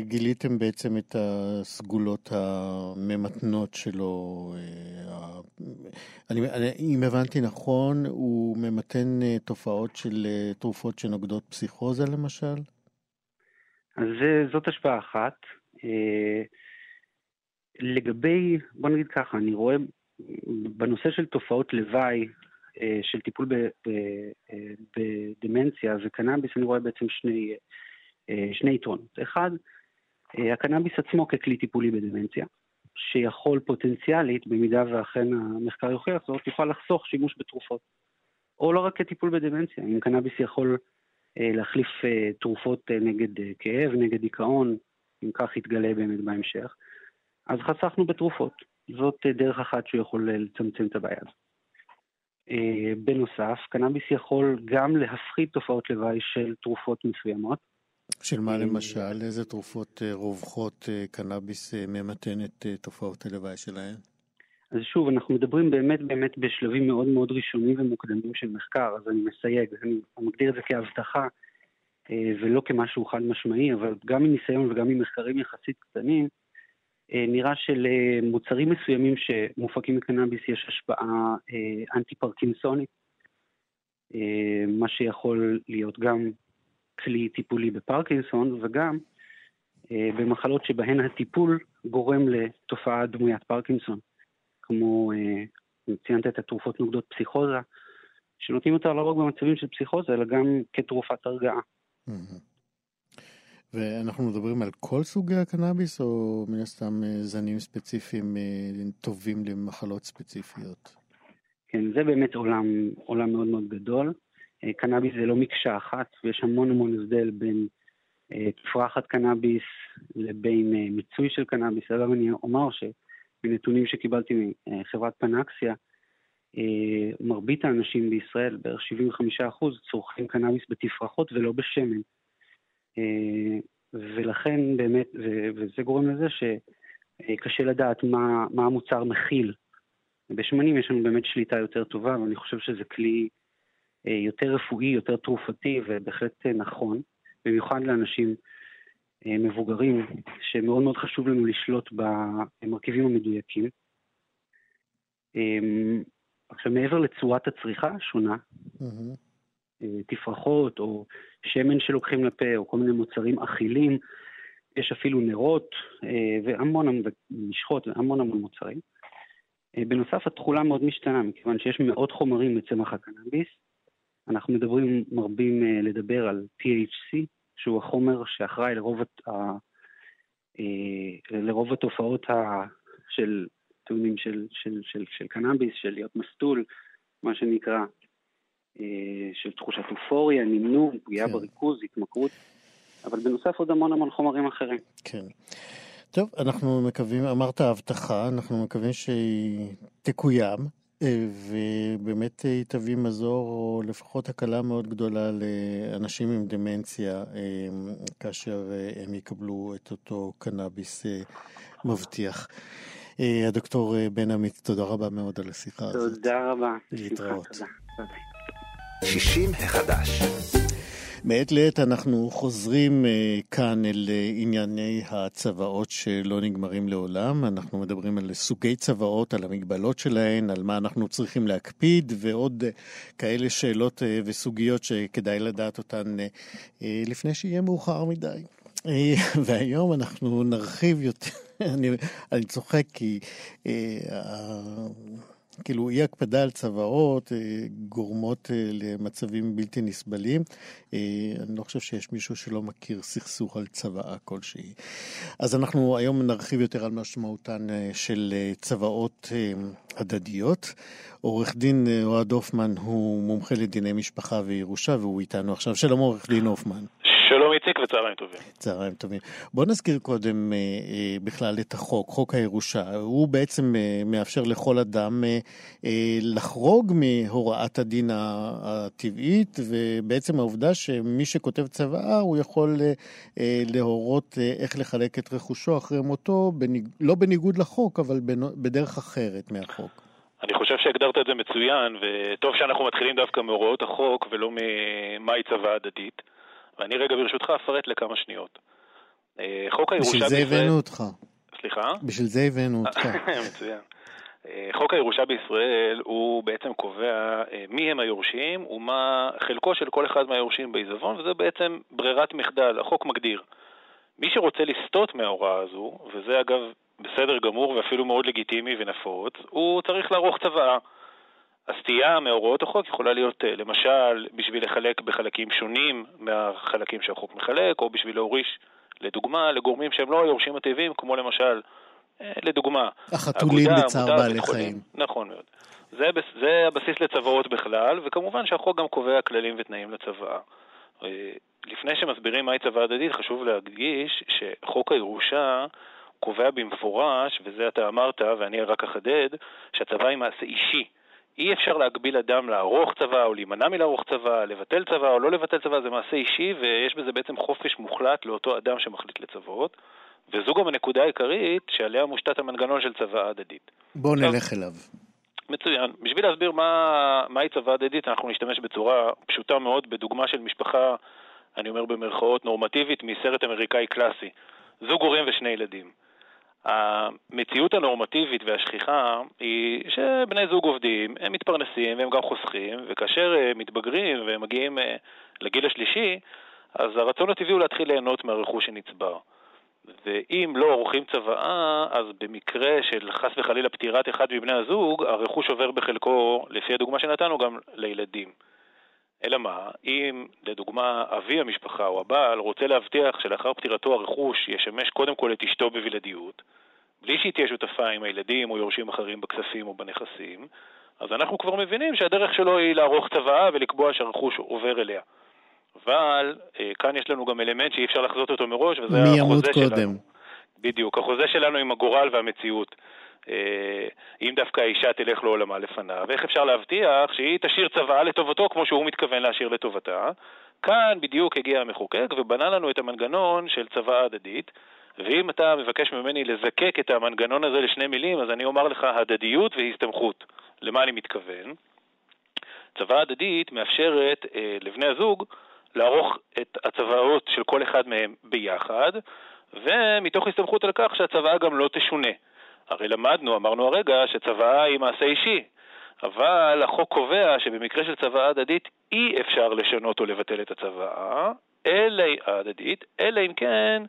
גיליתם בעצם את הסגולות הממתנות שלו? אני, אם הבנתי נכון, הוא ממתן תופעות של תרופות שנוגדות פסיכוזה למשל? אז זאת השפעה אחת. אה, לגבי, בוא נגיד ככה, אני רואה בנושא של תופעות לוואי אה, של טיפול אה, בדמנציה וקנאביס, אני רואה בעצם שני, שני יתרונות. אחד, הקנאביס עצמו ככלי טיפולי בדמנציה, שיכול פוטנציאלית, במידה ואכן המחקר יוכיח זאת, יוכל לחסוך שימוש בתרופות. או לא רק כטיפול בדמנציה, אם קנאביס יכול להחליף תרופות נגד כאב, נגד דיכאון, אם כך יתגלה באמת בהמשך, אז חסכנו בתרופות. זאת דרך אחת שהוא יכול לצמצם את הבעיה הזאת. בנוסף, קנאביס יכול גם להפחית תופעות לוואי של תרופות מסוימות. של מה למשל? איזה תרופות רווחות קנאביס ממתן את תופעות הלוואי שלהן? אז שוב, אנחנו מדברים באמת באמת בשלבים מאוד מאוד ראשונים ומוקדמים של מחקר, אז אני מסייג, אני מגדיר את זה כהבטחה ולא כמשהו חד משמעי, אבל גם מניסיון וגם ממחקרים יחסית קטנים, נראה שלמוצרים מסוימים שמופקים מקנאביס יש השפעה אנטי פרקינסונית, מה שיכול להיות גם כלי טיפולי בפרקינסון וגם במחלות שבהן הטיפול גורם לתופעה דמוית פרקינסון, כמו, ציינת את התרופות נוגדות פסיכוזה, שנותנים אותה לא רק במצבים של פסיכוזה, אלא גם כתרופת הרגעה. ואנחנו מדברים על כל סוגי הקנאביס, או מן הסתם זנים ספציפיים טובים למחלות ספציפיות? כן, זה באמת עולם, עולם מאוד מאוד גדול. קנאביס זה לא מקשה אחת, ויש המון המון הבדל בין תפרחת קנאביס לבין מיצוי של קנאביס. אגב, אני אומר שמנתונים שקיבלתי מחברת פנקסיה, מרבית האנשים בישראל, בערך 75%, צורכים קנאביס בתפרחות ולא בשמן. ולכן באמת, וזה גורם לזה שקשה לדעת מה, מה המוצר מכיל. בשמנים יש לנו באמת שליטה יותר טובה, ואני חושב שזה כלי יותר רפואי, יותר תרופתי ובהחלט נכון, במיוחד לאנשים מבוגרים, שמאוד מאוד חשוב לנו לשלוט במרכיבים המדויקים. עכשיו, מעבר לצורת הצריכה השונה, mm-hmm. תפרחות או שמן שלוקחים לפה או כל מיני מוצרים אכילים, יש אפילו נרות והמון משחות והמון המון מוצרים. בנוסף, התכולה מאוד משתנה, מכיוון שיש מאות חומרים בצמח הקנאביס. אנחנו מדברים, מרבים לדבר על THC, שהוא החומר שאחראי לרוב, ה... לרוב התופעות ה... של, של, של, של, של, של קנאביס, של להיות מסטול, מה שנקרא, של תחושת אופוריה, נמנום, פגיעה כן. בריכוז, התמכרות, אבל בנוסף עוד המון המון חומרים אחרים. כן. טוב, אנחנו מקווים, אמרת הבטחה, אנחנו מקווים שהיא תקוים, ובאמת היא תביא מזור, או לפחות הקלה מאוד גדולה לאנשים עם דמנציה, כאשר הם יקבלו את אותו קנאביס מבטיח. הדוקטור בן עמית, תודה רבה מאוד על השיחה הזאת. תודה רבה. להתראות. תודה. 60 החדש. מעת לעת אנחנו חוזרים uh, כאן אל uh, ענייני הצוואות שלא נגמרים לעולם. אנחנו מדברים על סוגי צוואות, על המגבלות שלהן, על מה אנחנו צריכים להקפיד, ועוד uh, כאלה שאלות uh, וסוגיות שכדאי לדעת אותן uh, uh, לפני שיהיה מאוחר מדי. <laughs> והיום אנחנו נרחיב יותר, <laughs> אני, אני צוחק כי... Uh, כאילו אי הקפדה על צוואות אה, גורמות אה, למצבים בלתי נסבלים. אה, אני לא חושב שיש מישהו שלא מכיר סכסוך על צוואה כלשהי. אז אנחנו היום נרחיב יותר על משמעותן של צוואות הדדיות. עורך דין אוהד הופמן הוא מומחה לדיני משפחה וירושה והוא איתנו עכשיו. שלום עורך דין הופמן. וצהריים טובים. צהריים טובים. בוא נזכיר קודם אה, אה, בכלל את החוק, חוק הירושה. הוא בעצם אה, מאפשר לכל אדם לחרוג מהוראת הדין הטבעית, ובעצם העובדה שמי שכותב צוואה, הוא יכול להורות איך לחלק את רכושו אחרי מותו, בניג... לא בניגוד לחוק, אבל בדרך אחרת מהחוק. אני חושב שהגדרת את זה מצוין, וטוב שאנחנו מתחילים דווקא מהוראות החוק ולא ממהי צוואה הדדית. ואני רגע ברשותך אפרט לכמה שניות. אה, חוק הירושה בישראל... בשביל זה הבאנו אותך. סליחה? בשביל זה הבאנו <laughs> אותך. מצוין. אה, חוק הירושה בישראל הוא בעצם קובע אה, מי הם היורשים ומה חלקו של כל אחד מהיורשים בעיזבון, וזה בעצם ברירת מחדל, החוק מגדיר. מי שרוצה לסטות מההוראה הזו, וזה אגב בסדר גמור ואפילו מאוד לגיטימי ונפוץ, הוא צריך לערוך צוואה. הסטייה מהוראות החוק יכולה להיות אה, למשל בשביל לחלק בחלקים שונים מהחלקים שהחוק מחלק, או בשביל להוריש לדוגמה, לגורמים שהם לא היורשים הטבעיים, כמו למשל, אה, לדוגמה, החתולים בצער בעלי חיים. נכון מאוד. זה, זה הבסיס לצוואות בכלל, וכמובן שהחוק גם קובע כללים ותנאים לצוואה. אה, לפני שמסבירים מהי צוואה הדדית, חשוב להדגיש שחוק הירושה קובע במפורש, וזה אתה אמרת ואני רק אחדד, שהצוואה היא מעשה אישי. אי אפשר להגביל אדם לערוך צבא או להימנע מלערוך צבא, לבטל צבא או לא לבטל צבא, זה מעשה אישי ויש בזה בעצם חופש מוחלט לאותו אדם שמחליט לצוות, וזו גם הנקודה העיקרית שעליה מושתת המנגנון של צבא הדדית. בואו נלך אליו. מצוין. בשביל להסביר מה, מהי צבא הדדית, אנחנו נשתמש בצורה פשוטה מאוד בדוגמה של משפחה, אני אומר במרכאות, נורמטיבית מסרט אמריקאי קלאסי. זוג הורים ושני ילדים. המציאות הנורמטיבית והשכיחה היא שבני זוג עובדים, הם מתפרנסים והם גם חוסכים, וכאשר אה, מתבגרים והם מגיעים אה, לגיל השלישי, אז הרצון הטבעי הוא להתחיל ליהנות מהרכוש שנצבר. ואם לא עורכים צוואה, אז במקרה של חס וחלילה פטירת אחד מבני הזוג, הרכוש עובר בחלקו, לפי הדוגמה שנתנו, גם לילדים. אלא מה, אם לדוגמה אבי המשפחה או הבעל רוצה להבטיח שלאחר פטירתו הרכוש ישמש קודם כל את אשתו בבלעדיות, בלי שהיא תהיה שותפה עם הילדים או יורשים אחרים בכספים או בנכסים, אז אנחנו כבר מבינים שהדרך שלו היא לערוך צוואה ולקבוע שהרכוש עובר אליה. אבל אה, כאן יש לנו גם אלמנט שאי אפשר לחזות אותו מראש, וזה החוזה קודם. שלנו. בדיוק, החוזה שלנו עם הגורל והמציאות. אה, אם דווקא האישה תלך לעולמה לפניו, ואיך אפשר להבטיח שהיא תשאיר צוואה לטובתו כמו שהוא מתכוון להשאיר לטובתה. כאן בדיוק הגיע המחוקק ובנה לנו את המנגנון של צוואה הדדית, ואם אתה מבקש ממני לזקק את המנגנון הזה לשני מילים, אז אני אומר לך הדדיות והסתמכות. למה אני מתכוון? צוואה הדדית מאפשרת אה, לבני הזוג לערוך את הצוואות של כל אחד מהם ביחד, ומתוך הסתמכות על כך שהצוואה גם לא תשונה. הרי למדנו, אמרנו הרגע, שצוואה היא מעשה אישי, אבל החוק קובע שבמקרה של צוואה הדדית אי אפשר לשנות או לבטל את הצוואה אלא, ההדדית, אלא אם כן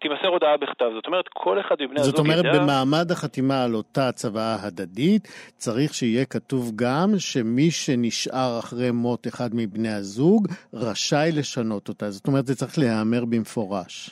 תימסר הודעה בכתב. זאת אומרת, כל אחד מבני הזוג ידע... זאת אומרת, במעמד החתימה על אותה צוואה הדדית, צריך שיהיה כתוב גם שמי שנשאר אחרי מות אחד מבני הזוג, רשאי לשנות אותה. זאת אומרת, זה צריך להיאמר במפורש.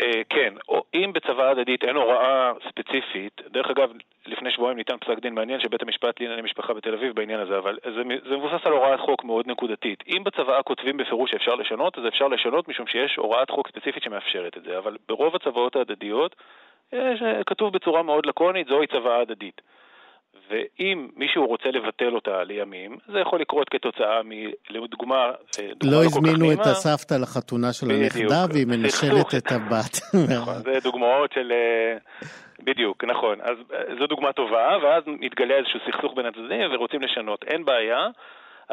אה, כן, אם בצוואה הדדית אין הוראה ספציפית, דרך אגב, לפני שבועיים ניתן פסק דין מעניין של בית המשפט לענייני משפחה בתל אביב בעניין הזה, אבל זה, זה מבוסס על הוראת חוק מאוד נקודתית. אם בצוואה כותבים בפירוש שאפשר לשנות, אז אפשר לשנות משום שיש הוראת חוק ספציפית שמאפשרת את זה, אבל ברוב הצוואות ההדדיות יש, אה, כתוב בצורה מאוד לקונית, זוהי צוואה הדדית. ואם מישהו רוצה לבטל אותה לימים, זה יכול לקרות כתוצאה מ... לדוגמה, אה, לא, לא הזמינו את הסבתא לחתונה של הנכדה והיא מנשלת את הבת. <laughs> נכון, זה דוגמאות של... אה, בדיוק, נכון. אז אה, זו דוגמה טובה, ואז מתגלה איזשהו סכסוך בין הצדדים ורוצים לשנות. אין בעיה.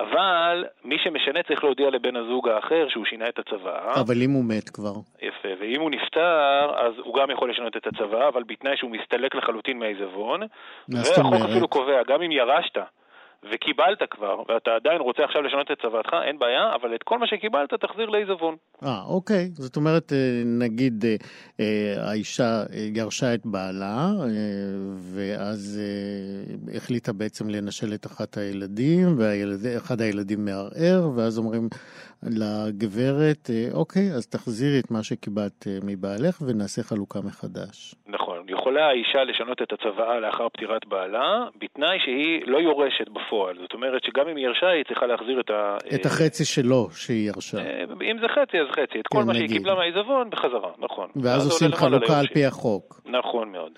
אבל מי שמשנה צריך להודיע לבן הזוג האחר שהוא שינה את הצוואה. אבל אם הוא מת כבר. יפה, ואם הוא נפטר, אז הוא גם יכול לשנות את הצוואה, אבל בתנאי שהוא מסתלק לחלוטין מהעיזבון. והחוק אפילו קובע, גם אם ירשת וקיבלת כבר, ואתה עדיין רוצה עכשיו לשנות את צוואתך, אין בעיה, אבל את כל מה שקיבלת תחזיר לעיזבון. אה, אוקיי. זאת אומרת, אה, נגיד אה, אה, האישה ירשה את בעלה, ואז החליטה בעצם לנשל את אחת הילדים, ואחד הילדים מערער, ואז אומרים לגברת, אוקיי, אז תחזירי את מה שקיבלת מבעלך ונעשה חלוקה מחדש. נכון. יכולה האישה לשנות את הצוואה לאחר פטירת בעלה, בתנאי שהיא לא יורשת בפועל. זאת אומרת שגם אם היא ירשה, היא צריכה להחזיר את ה... את החצי שלו שהיא ירשה. אם זה חצי, אז חצי. את כל כן, מה שהיא קיבלה מהעיזבון, בחזרה, נכון. ואז עושים חלוקה על פי החוק. נכון מאוד.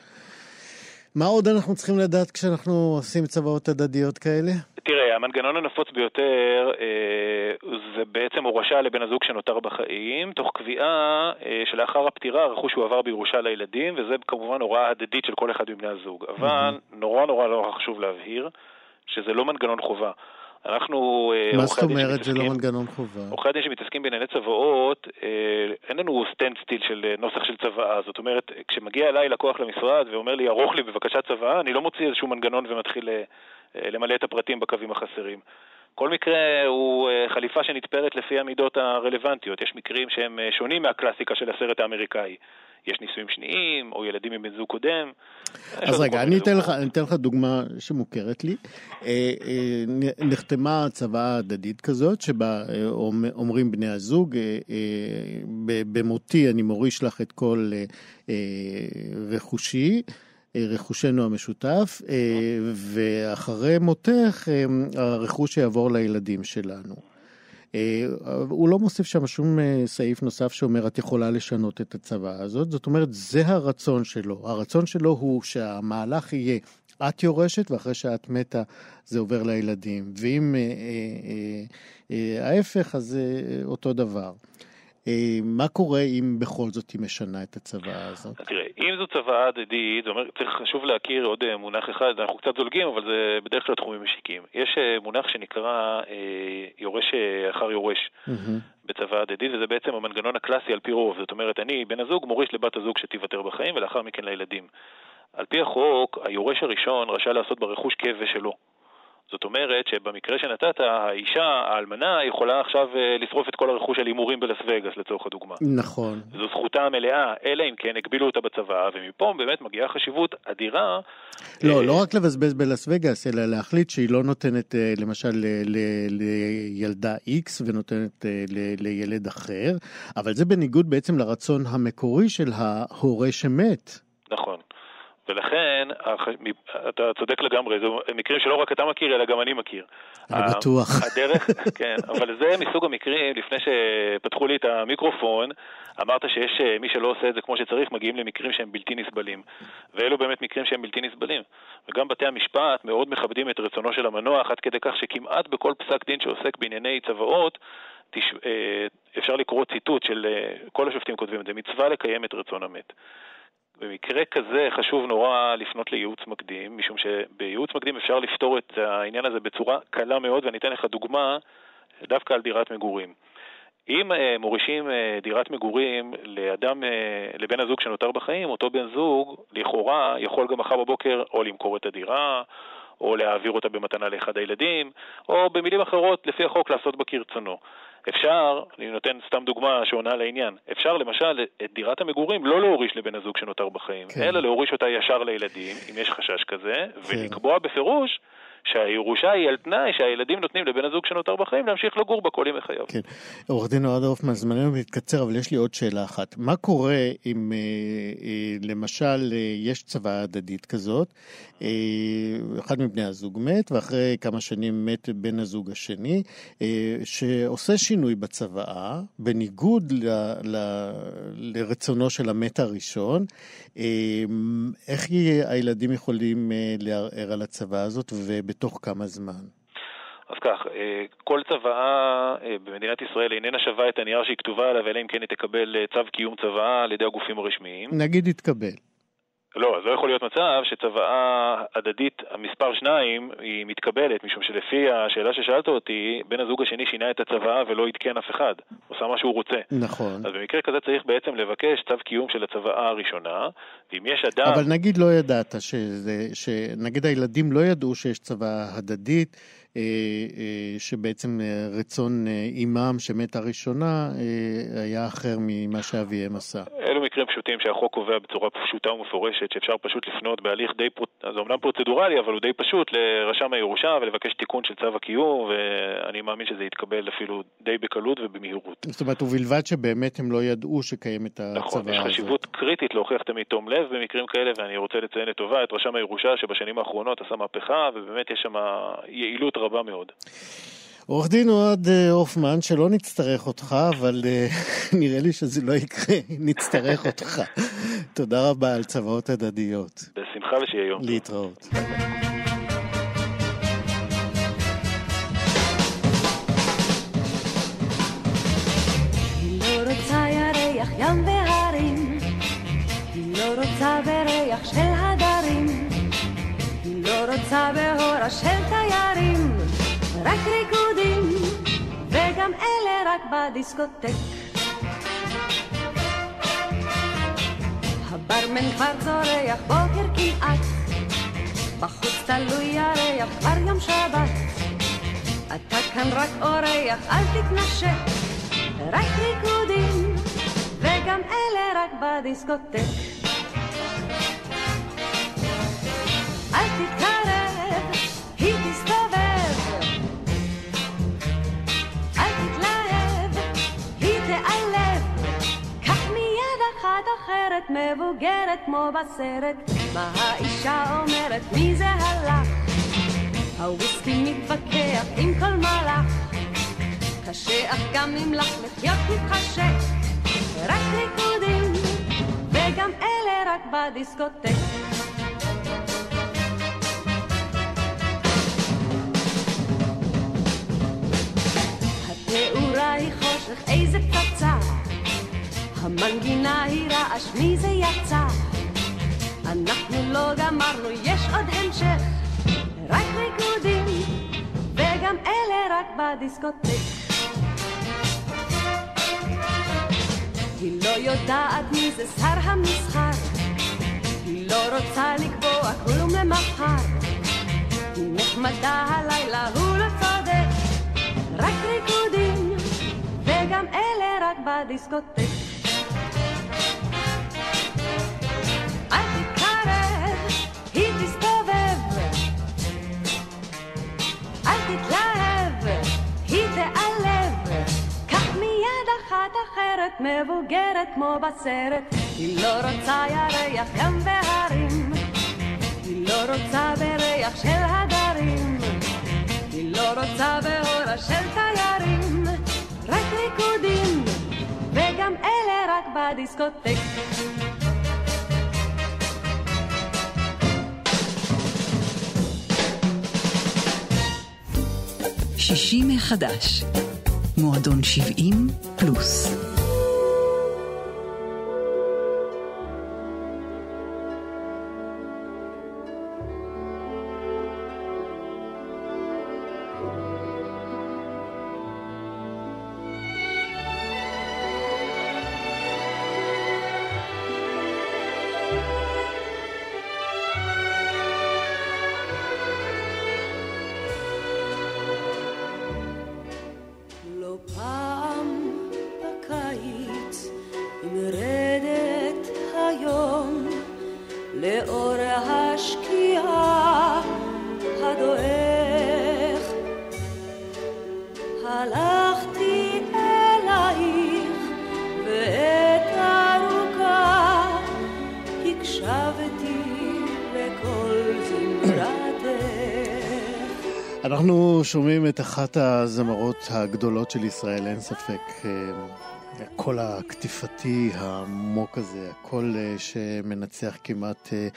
מה עוד אנחנו צריכים לדעת כשאנחנו עושים צוואות הדדיות כאלה? תראה, המנגנון הנפוץ ביותר אה, זה בעצם הורשה לבן הזוג שנותר בחיים, תוך קביעה אה, שלאחר הפטירה הרכוש יועבר בירושה לילדים, וזה כמובן הוראה הדדית של כל אחד מבני הזוג. אבל נורא נורא נורא חשוב להבהיר שזה לא מנגנון חובה. אנחנו... אה, מה זאת אומרת זה לא מנגנון חובה? עורכי הדין שמתעסקים בענייני צוואות, אה, אין לנו סטנסיל של אה, נוסח של צוואה. זאת אומרת, כשמגיע אליי לקוח למשרד ואומר לי, ערוך לי בבקשה צוואה, אני לא מוציא איזשהו מנגנון ומתחיל למלא את הפרטים בקווים החסרים. כל מקרה הוא חליפה שנתפרת לפי המידות הרלוונטיות. יש מקרים שהם שונים מהקלאסיקה של הסרט האמריקאי. יש נישואים שניים, או ילדים מבן זוג קודם. אז רגע, אני אתן, לך, אני אתן לך דוגמה שמוכרת לי. אה, אה, נחתמה צוואה הדדית כזאת, שבה אה, אומרים בני הזוג, במותי אני מוריש לך את כל רכושי. רכושנו המשותף, ואחרי מותך הרכוש יעבור לילדים שלנו. אה, הוא לא מוסיף שם שום אה, סעיף נוסף שאומר את יכולה לשנות את הצוואה הזאת, זאת אומרת זה הרצון שלו, הרצון שלו הוא שהמהלך יהיה את יורשת ואחרי שאת מתה זה עובר לילדים, ואם אה, אה, אה, ההפך אז אה, אותו דבר. אה, מה קורה אם בכל זאת היא משנה את הצוואה הזאת? תראה, אם זו צוואה הדדית, זאת אומרת, צריך חשוב להכיר עוד אה, מונח אחד, אנחנו קצת זולגים, אבל זה בדרך כלל תחומים משיקים. יש אה, מונח שנקרא יורש אחר יורש בצוואה הדדית, וזה בעצם המנגנון הקלאסי על פי רוב. זאת אומרת, אני, בן הזוג, מוריש לבת הזוג שתיוותר בחיים, ולאחר מכן לילדים. על פי החוק, היורש הראשון רשאי לעשות ברכוש כבש שלו. זאת אומרת שבמקרה שנתת, האישה, האלמנה, יכולה עכשיו אה, לשרוף את כל הרכוש על הימורים בלס וגאס לצורך הדוגמה. נכון. זו זכותה המלאה, אלא אם כן הגבילו אותה בצבא, ומפה באמת מגיעה חשיבות אדירה. לא, אה, לא רק לבזבז בלס וגאס, אלא להחליט שהיא לא נותנת אה, למשל לילדה X ונותנת לילד אחר, אבל זה בניגוד בעצם לרצון המקורי של ההורה שמת. נכון. ולכן, אתה צודק לגמרי, זה מקרים שלא רק אתה מכיר, אלא גם אני מכיר. אני בטוח. <laughs> הדרך, כן, אבל זה מסוג המקרים, לפני שפתחו לי את המיקרופון, אמרת שיש מי שלא עושה את זה כמו שצריך, מגיעים למקרים שהם בלתי נסבלים. ואלו באמת מקרים שהם בלתי נסבלים. וגם בתי המשפט מאוד מכבדים את רצונו של המנוח, עד כדי כך שכמעט בכל פסק דין שעוסק בענייני צוואות, תש... אה, אפשר לקרוא ציטוט של אה, כל השופטים כותבים את זה, מצווה לקיים את רצון המת. במקרה כזה חשוב נורא לפנות לייעוץ מקדים, משום שבייעוץ מקדים אפשר לפתור את העניין הזה בצורה קלה מאוד, ואני אתן לך דוגמה דווקא על דירת מגורים. אם uh, מורישים uh, דירת מגורים לאדם, uh, לבן הזוג שנותר בחיים, אותו בן זוג לכאורה יכול גם מחר בבוקר או למכור את הדירה, או להעביר אותה במתנה לאחד הילדים, או במילים אחרות, לפי החוק, לעשות בה כרצונו. אפשר, אני נותן סתם דוגמה שעונה לעניין, אפשר למשל את דירת המגורים לא להוריש לבן הזוג שנותר בחיים, כן. אלא להוריש אותה ישר לילדים, אם יש חשש כזה, כן. ולקבוע בפירוש שהירושה היא על תנאי שהילדים נותנים לבן הזוג שנותר בחיים להמשיך לגור בה כל ימי חייו. כן. עורך דין אוהד הופמן, זמננו מתקצר, אבל יש לי עוד שאלה אחת. מה קורה אם אה, אה, למשל אה, יש צוואה הדדית כזאת, אחד מבני הזוג מת, ואחרי כמה שנים מת בן הזוג השני, שעושה שינוי בצוואה, בניגוד ל, ל, לרצונו של המת הראשון, איך הילדים יכולים לערער על הצוואה הזאת? וב... בתוך כמה זמן? אז כך, אה, כל צוואה אה, במדינת ישראל איננה שווה את הנייר שהיא כתובה עליו, אלא אם כן היא תקבל אה, צו קיום צוואה על ידי הגופים הרשמיים. נגיד יתקבל. לא, אז לא יכול להיות מצב שצוואה הדדית המספר שניים היא מתקבלת, משום שלפי השאלה ששאלת אותי, בן הזוג השני שינה את הצוואה ולא עדכן אף אחד, עושה מה שהוא רוצה. נכון. אז במקרה כזה צריך בעצם לבקש צו קיום של הצוואה הראשונה, ואם יש אדם... אבל נגיד לא ידעת, שזה, שנגיד הילדים לא ידעו שיש צוואה הדדית, שבעצם אה, רצון אימם שמתה ראשונה היה אחר ממה שאביהם עשה. אלו מקרים פשוטים שהחוק קובע בצורה פשוטה ומפורשת, שאפשר פשוט לפנות בהליך די, זה אומנם פרוצדורלי, אבל הוא די פשוט, לרשם הירושה ולבקש תיקון של צו הקיום, ואני מאמין שזה יתקבל אפילו די בקלות ובמהירות. זאת אומרת, ובלבד שבאמת הם לא ידעו שקיימת הצוואה הזאת. נכון, יש חשיבות. קריטית להוכיח תמיד תום לב במקרים כאלה, ואני רוצה לציין לטובה את רשם הירושה שבשנים האחרונות עשה מהפכה, ובאמת יש שם יעילות רבה מאוד. עורך דין אוהד אה, הופמן, שלא נצטרך אותך, אבל אה, <laughs> נראה לי שזה לא יקרה, <laughs> נצטרך אותך. <laughs> תודה רבה על צוואות הדדיות. בשמחה ושיהיה יום. להתראות. לא רוצה בריח של הדרים רוצה בהורה של תיירים, רק ריקודים, וגם אלה רק בדיסקוטק. הברמן כבר זורח בוקר כמעט, בחוץ תלוי ירח כבר יום שבת. אתה כאן רק אורח, אל תתנשק, רק ריקודים, וגם אלה רק בדיסקוטק. אל תתקרב, אחרת מבוגרת כמו בסרט. מה האישה אומרת? מי זה הלך? הוויסקי מתווכח עם כל מלאך. קשה אך גם נמלח לחיות מתחשק. רק ריקודים, וגם אלה רק בדיסקוטק. התאורה היא חושך, איזה פצצה. המנגינה היא רעש, מי זה יצא? אנחנו לא גמרנו, יש עוד המשך. רק ריקודים, וגם אלה רק בדיסקוטק. היא לא יודעת מי זה שר המסחר, היא לא רוצה לקבוע כלום למחר. היא נחמדה הלילה, הוא לא צודק, רק ריקודים, וגם אלה רק בדיסקוטק. אחרת, מבוגרת כמו בסרט. היא לא רוצה ירח ים והרים. היא לא רוצה בריח של הדרים. היא לא רוצה באורה של תיירים. רק ריקודים, וגם אלה רק בדיסקוטק. שישי מחדש. מועדון 70 פלוס. אנחנו שומעים את אחת הזמרות הגדולות של ישראל, אין ספק. אה, הקול הקטיפתי העמוק הזה, הקול אה, שמנצח כמעט אה,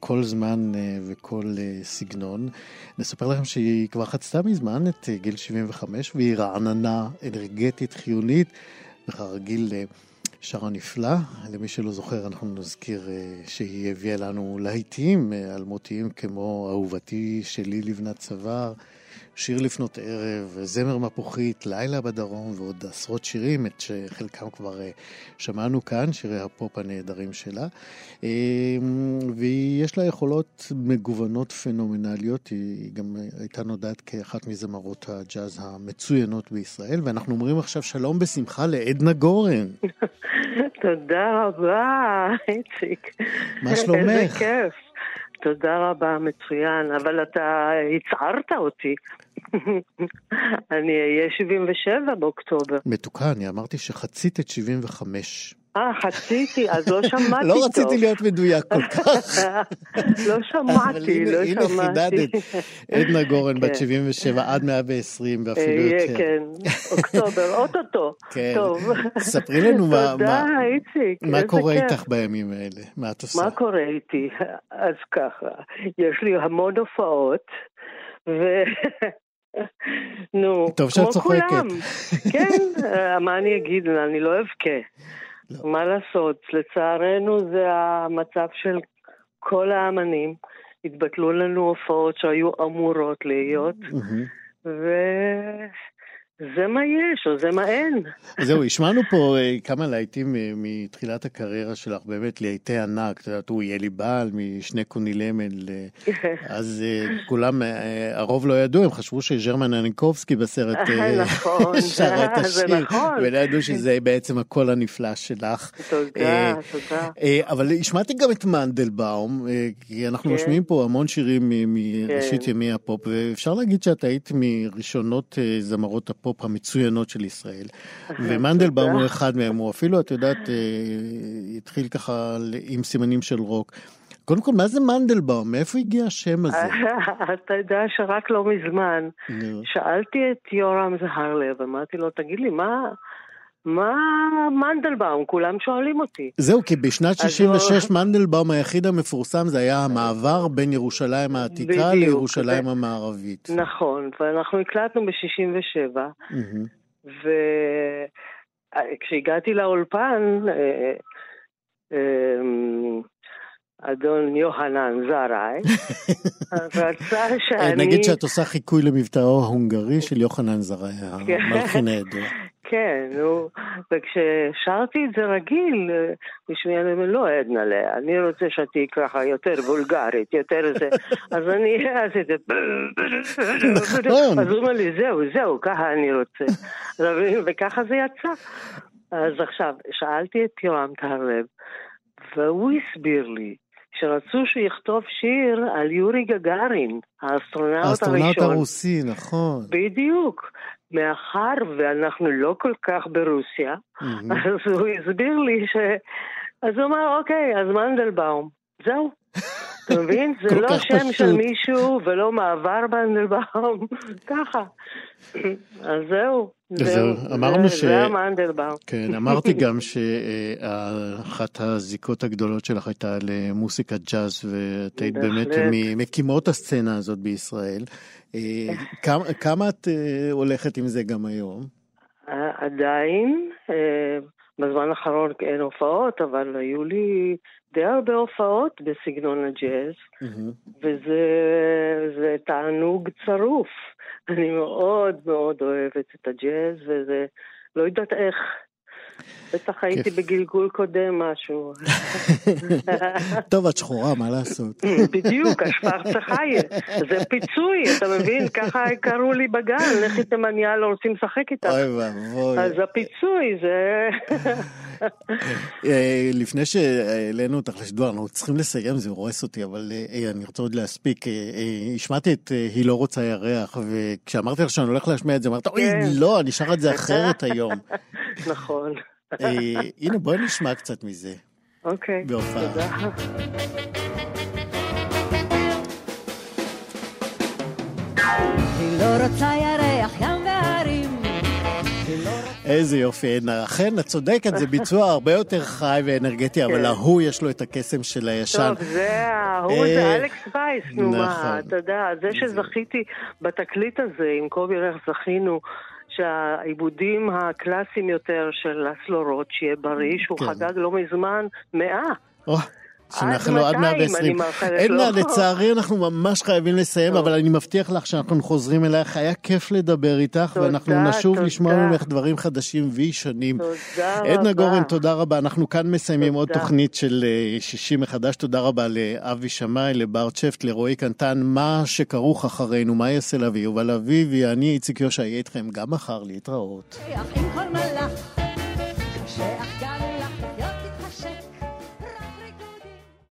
כל זמן וכל סגנון. נספר לכם שהיא כבר חצתה מזמן את גיל 75 והיא רעננה, אנרגטית, חיונית, וכרגיל שרה נפלא. למי שלא זוכר, אנחנו נזכיר שהיא הביאה לנו להיטים אלמותיים כמו אהובתי שלי לבנת צוואר. שיר לפנות ערב, זמר מפוחית, לילה בדרום ועוד עשרות שירים, את שחלקם כבר אה, שמענו כאן, שירי הפופ הנהדרים שלה. אה, ויש לה יכולות מגוונות פנומנליות, היא גם הייתה נודעת כאחת מזמרות הג'אז המצוינות בישראל, ואנחנו אומרים עכשיו שלום בשמחה לעדנה גורן. <laughs> תודה רבה, איציק. מה שלומך? איזה כיף. תודה רבה, מצוין, אבל אתה הצערת אותי. <laughs> אני אהיה 77 באוקטובר. מתוקה, אני אמרתי שחצית את 75. אה, חציתי, אז לא שמעתי טוב. לא רציתי להיות מדויק כל כך. <laughs> לא שמעתי, לא הנה שמעתי. חידדת. עדנה גורן, בת כן. 77 עד 120 ואפילו יהיה, יותר. כן, אוקטובר, אוטוטו. כן. טוב. ספרי לנו מה- קורה. איתך בימים האלה? מה את עושה? מה קורה איתי? אז ככה, יש לי המון הופעות, ו... <laughs> נו, טוב שאת צוחקת. כן, אה, מה אני אגיד? אני לא אבכה. לא. מה לעשות? לצערנו זה המצב של כל האמנים. התבטלו לנו הופעות שהיו אמורות להיות, מהמם. זה מה יש, או זה מה אין. זהו, השמענו פה אה, כמה להיטים אה, מתחילת הקריירה שלך, באמת להיטי ענק, את יודעת, הוא יהיה בעל משני קוני למל, אה, <laughs> אז כולם, הרוב לא ידעו, הם חשבו שז'רמן אוניקובסקי בסרט <laughs> נכון, <laughs> שרה את השיר, נכון. ולא ידעו שזה בעצם הקול הנפלא שלך. תודה, תודה. אבל השמעתי גם את מנדלבאום, כי אנחנו כן. משמיעים פה המון שירים מראשית ימי הפופ, ואפשר להגיד שאת היית מראשונות זמרות הפופ. הפופ המצוינות של ישראל. ומנדלבאום הוא אחד מהם, הוא אפילו, את יודעת, אה, התחיל ככה עם סימנים של רוק. קודם כל, מה זה מנדלבאום? מאיפה הגיע השם הזה? אתה יודע שרק לא מזמן שאלתי את יורם זהרלב, אמרתי לו, תגיד לי, מה... מה מנדלבאום? כולם שואלים אותי. זהו, כי בשנת 66 מנדלבאום היחיד המפורסם זה היה המעבר בין ירושלים העתיקה לירושלים המערבית. נכון, ואנחנו הקלטנו ב-67, וכשהגעתי לאולפן, אה, אה, אדון יוחנן זרעי, <laughs> רצה שאני... נגיד שאת עושה חיקוי למבטאו ההונגרי של יוחנן זרעי, כן. המלחין הידוע. כן, נו, וכששרתי את זה רגיל, בשביל אני אומר, לא עדנה לה, אני רוצה שתהיי ככה יותר וולגרית, יותר זה, <laughs> אז אני עשיתי, נכון. אז הוא אומר לי, זהו, זהו, ככה אני רוצה, <laughs> וככה זה יצא. אז עכשיו, שאלתי את יורם טהרלב, והוא הסביר לי שרצו שהוא יכתוב שיר על יורי גגארין, האסטרונאוט הראשון. האסטרונאוט הרוסי, נכון. בדיוק. מאחר ואנחנו לא כל כך ברוסיה, אז הוא הסביר לי ש... אז הוא אמר, אוקיי, אז מנדלבאום, זהו. אתה מבין? זה לא שם של מישהו ולא מעבר מנדלבאום, <laughs> ככה. אז זהו. זהו, אמרנו ש... זה המנדלבאום. כן, אמרתי גם שאחת הזיקות הגדולות שלך הייתה למוסיקת ג'אז, ואת היית באמת ממקימות הסצנה הזאת בישראל. כמה את הולכת עם זה גם היום? עדיין, בזמן האחרון אין הופעות, אבל היו לי די הרבה הופעות בסגנון הג'אז, וזה תענוג צרוף. אני מאוד מאוד אוהבת את הג'אז, וזה, לא יודעת איך. בטח הייתי בגלגול קודם משהו. <laughs> טוב, את שחורה, מה לעשות? <laughs> בדיוק, השפרצה חיה. זה פיצוי, אתה מבין? ככה קראו לי בגן, לכי תימניה לא רוצים לשחק איתך. אוי ואבוי. אז הפיצוי זה... <laughs> לפני שהעלינו אותך לשידור, אנחנו צריכים לסיים, זה הורס אותי, אבל אני רוצה עוד להספיק. השמעתי את היא לא רוצה ירח, וכשאמרתי לך שאני הולך להשמיע את זה, אמרת, אוי, לא, אני שר את זה אחרת היום. <laughs> נכון. הנה, בואי נשמע קצת מזה. אוקיי, תודה. היא לא רוצה ירח, ים. איזה יופי, אכן, את צודקת, זה ביצוע הרבה יותר חי ואנרגטי, אבל ההוא יש לו את הקסם של הישן. טוב, זה ההוא, זה אלכס וייס, נו מה, אתה יודע, זה שזכיתי בתקליט הזה, עם קובי רך זכינו. שהעיבודים הקלאסיים יותר של אסלו רוט, שיהיה בריא, שהוא כן. חגג לא מזמן מאה. שאנחנו עד 120. עדנה, לצערי אנחנו ממש חייבים לסיים, אבל אני מבטיח לך שאנחנו חוזרים אלייך. היה כיף לדבר איתך, ואנחנו נשוב לשמוע ממך דברים חדשים וישנים. תודה רבה. עדנה גורן, תודה רבה. אנחנו כאן מסיימים עוד תוכנית של שישי מחדש. תודה רבה לאבי שמאי, לבר צ'פט, לרועי קנטן. מה שכרוך אחרינו, מה יעשה להביא? יובל אביבי, אני איציק יושע, אהיה איתכם גם מחר להתראות. עם כל מלאך, שאך גם